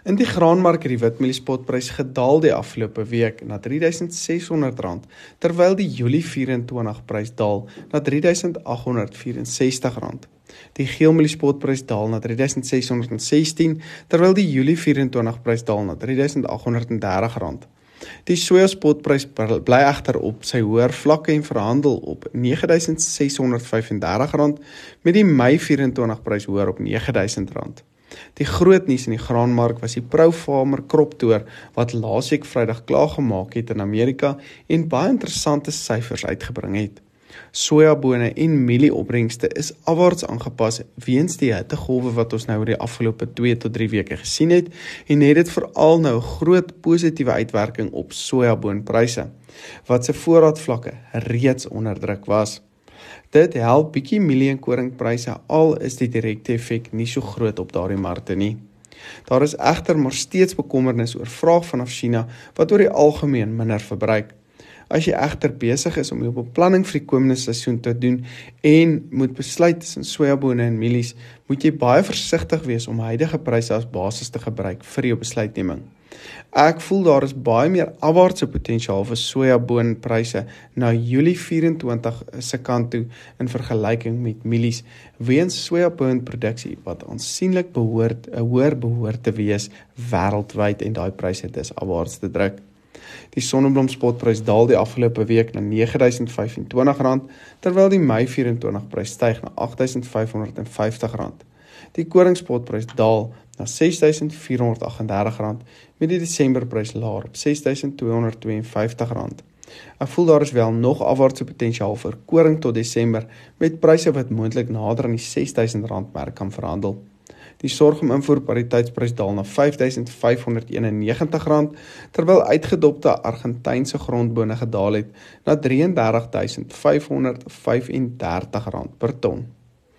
In die graanmark het die witmieliespotprys gedaal die afgelope week na R3600 terwyl die Julie 24 prys daal na R3864. Die geelmieliespotprys daal na R3616 terwyl die Julie 24 prys daal na R3830. Die sojaspotprys bly egter op sy hoër vlakke en verhandel op R9635 met die Mei 24 prys hoër op R9000. Die groot nuus in die graanmark was die Profarmer kroptoer wat laasweek Vrydag klaar gemaak het in Amerika en baie interessante syfers uitgebring het. Sojabone en mielieopbrengste is afwaarts aangepas weens die hittegolwe wat ons nou oor die afgelope 2 tot 3 weke gesien het en het dit veral nou groot positiewe uitwerking op sojaboonpryse wat se voorraadvlakke reeds onder druk was. Dit help bietjie mielie en koringpryse al is die direkte effek nie so groot op daardie markte nie. Daar is egter maar steeds bekommernis oor vraag vanaf China wat oor die algemeen minder verbruik. As jy egter besig is om jou beplanning vir die komende seisoen te doen en moet besluit tussen sojabone en mielies, moet jy baie versigtig wees om huidige pryse as basis te gebruik vir jou besluitneming. Ek voel daar is baie meer afwaartse potensiaal vir sojaboonpryse na Julie 24 se kant toe in vergelyking met mielies weens sojaboonproduksie wat aansienlik behoort 'n hoër behoort te wees wêreldwyd en daai pryse dis afwaarts te druk. Die sonneblomspotprys daal die afgelope week na R9025 terwyl die Mei 24 prys styg na R8550. Die koringspotprys daal na R6438 met die Desemberprys laer op R6252. Ek voel daar is wel nog afwaartse potensiaal vir koring tot Desember met pryse wat moontlik nader aan die R6000 merk kan verhandel. Die sorghum invoerpariteitsprys daal na R5591 terwyl uitgedopte Argentynse grondbone gedaal het na R33535 per ton.